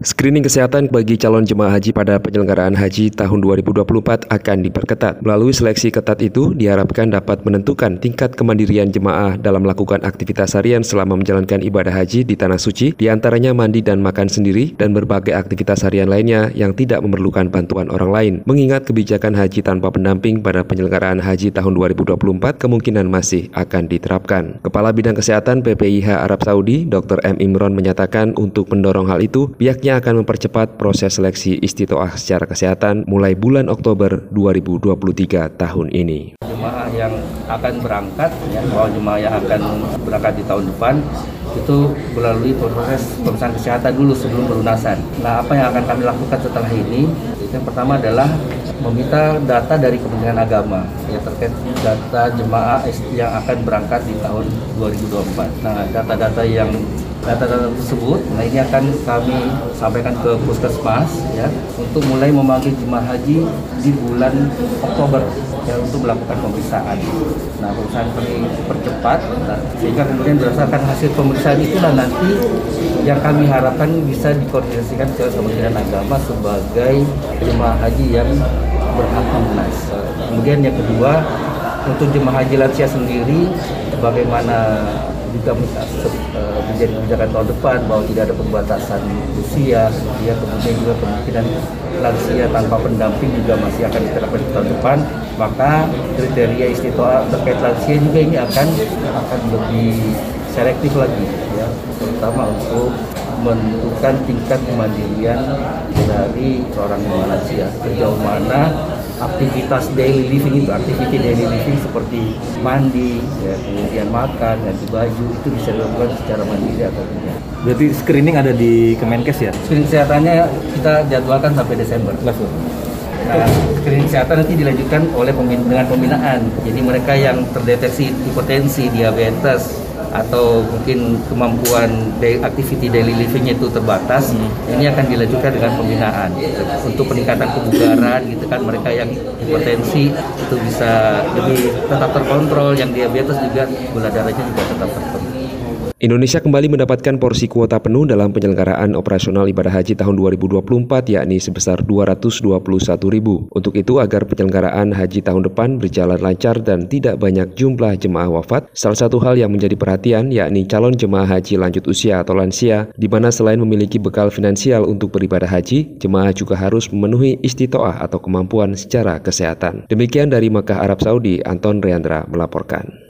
Screening kesehatan bagi calon jemaah haji pada penyelenggaraan haji tahun 2024 akan diperketat. Melalui seleksi ketat itu diharapkan dapat menentukan tingkat kemandirian jemaah dalam melakukan aktivitas harian selama menjalankan ibadah haji di tanah suci, di antaranya mandi dan makan sendiri dan berbagai aktivitas harian lainnya yang tidak memerlukan bantuan orang lain. Mengingat kebijakan haji tanpa pendamping pada penyelenggaraan haji tahun 2024 kemungkinan masih akan diterapkan. Kepala Bidang Kesehatan PPIH Arab Saudi, Dr. M. Imron menyatakan untuk mendorong hal itu, pihaknya Pihaknya akan mempercepat proses seleksi istitoah secara kesehatan mulai bulan Oktober 2023 tahun ini. Jemaah yang akan berangkat, ya, jemaah yang akan berangkat di tahun depan itu melalui proses pemeriksaan kesehatan dulu sebelum pelunasan. Nah, apa yang akan kami lakukan setelah ini? Yang pertama adalah meminta data dari Kementerian Agama ya terkait data jemaah yang akan berangkat di tahun 2024. Nah, data-data yang data-data tersebut nah ini akan kami sampaikan ke puskesmas ya untuk mulai memanggil jemaah haji di bulan Oktober ya untuk melakukan pemeriksaan. Nah pemeriksaan kami percepat nah, sehingga kemudian berdasarkan hasil pemeriksaan itulah nanti yang kami harapkan bisa dikoordinasikan ke Kementerian Agama sebagai jemaah haji yang berhak lunas. Kemudian yang kedua untuk jemaah haji lansia sendiri bagaimana juga eh, menjadi kebijakan tahun depan bahwa tidak ada pembatasan usia, ya kemudian juga kemungkinan lansia tanpa pendamping juga masih akan diterapkan di tahun depan, maka kriteria istiqomah terkait lansia juga ini akan akan lebih selektif lagi, ya terutama untuk menentukan tingkat kemandirian dari seorang lansia sejauh mana aktivitas daily living itu aktiviti daily living seperti mandi ya, kemudian makan ganti baju itu bisa dilakukan secara mandiri atau tidak. Berarti screening ada di Kemenkes ya? Screening kesehatannya kita jadwalkan sampai Desember. Nah, screening kesehatan nanti dilanjutkan oleh pembina, dengan pembinaan. Jadi mereka yang terdeteksi hipertensi, diabetes, atau mungkin kemampuan day, activity daily livingnya itu terbatas, hmm. ini akan dilanjutkan dengan pembinaan untuk peningkatan kebugaran gitu kan mereka yang hipertensi itu bisa lebih tetap terkontrol, yang diabetes juga gula darahnya juga tetap terkontrol. Indonesia kembali mendapatkan porsi kuota penuh dalam penyelenggaraan operasional ibadah haji tahun 2024 yakni sebesar 221 ribu. Untuk itu agar penyelenggaraan haji tahun depan berjalan lancar dan tidak banyak jumlah jemaah wafat, salah satu hal yang menjadi perhatian yakni calon jemaah haji lanjut usia atau lansia, di mana selain memiliki bekal finansial untuk beribadah haji, jemaah juga harus memenuhi istitoah atau kemampuan secara kesehatan. Demikian dari Mekah Arab Saudi, Anton Reandra melaporkan.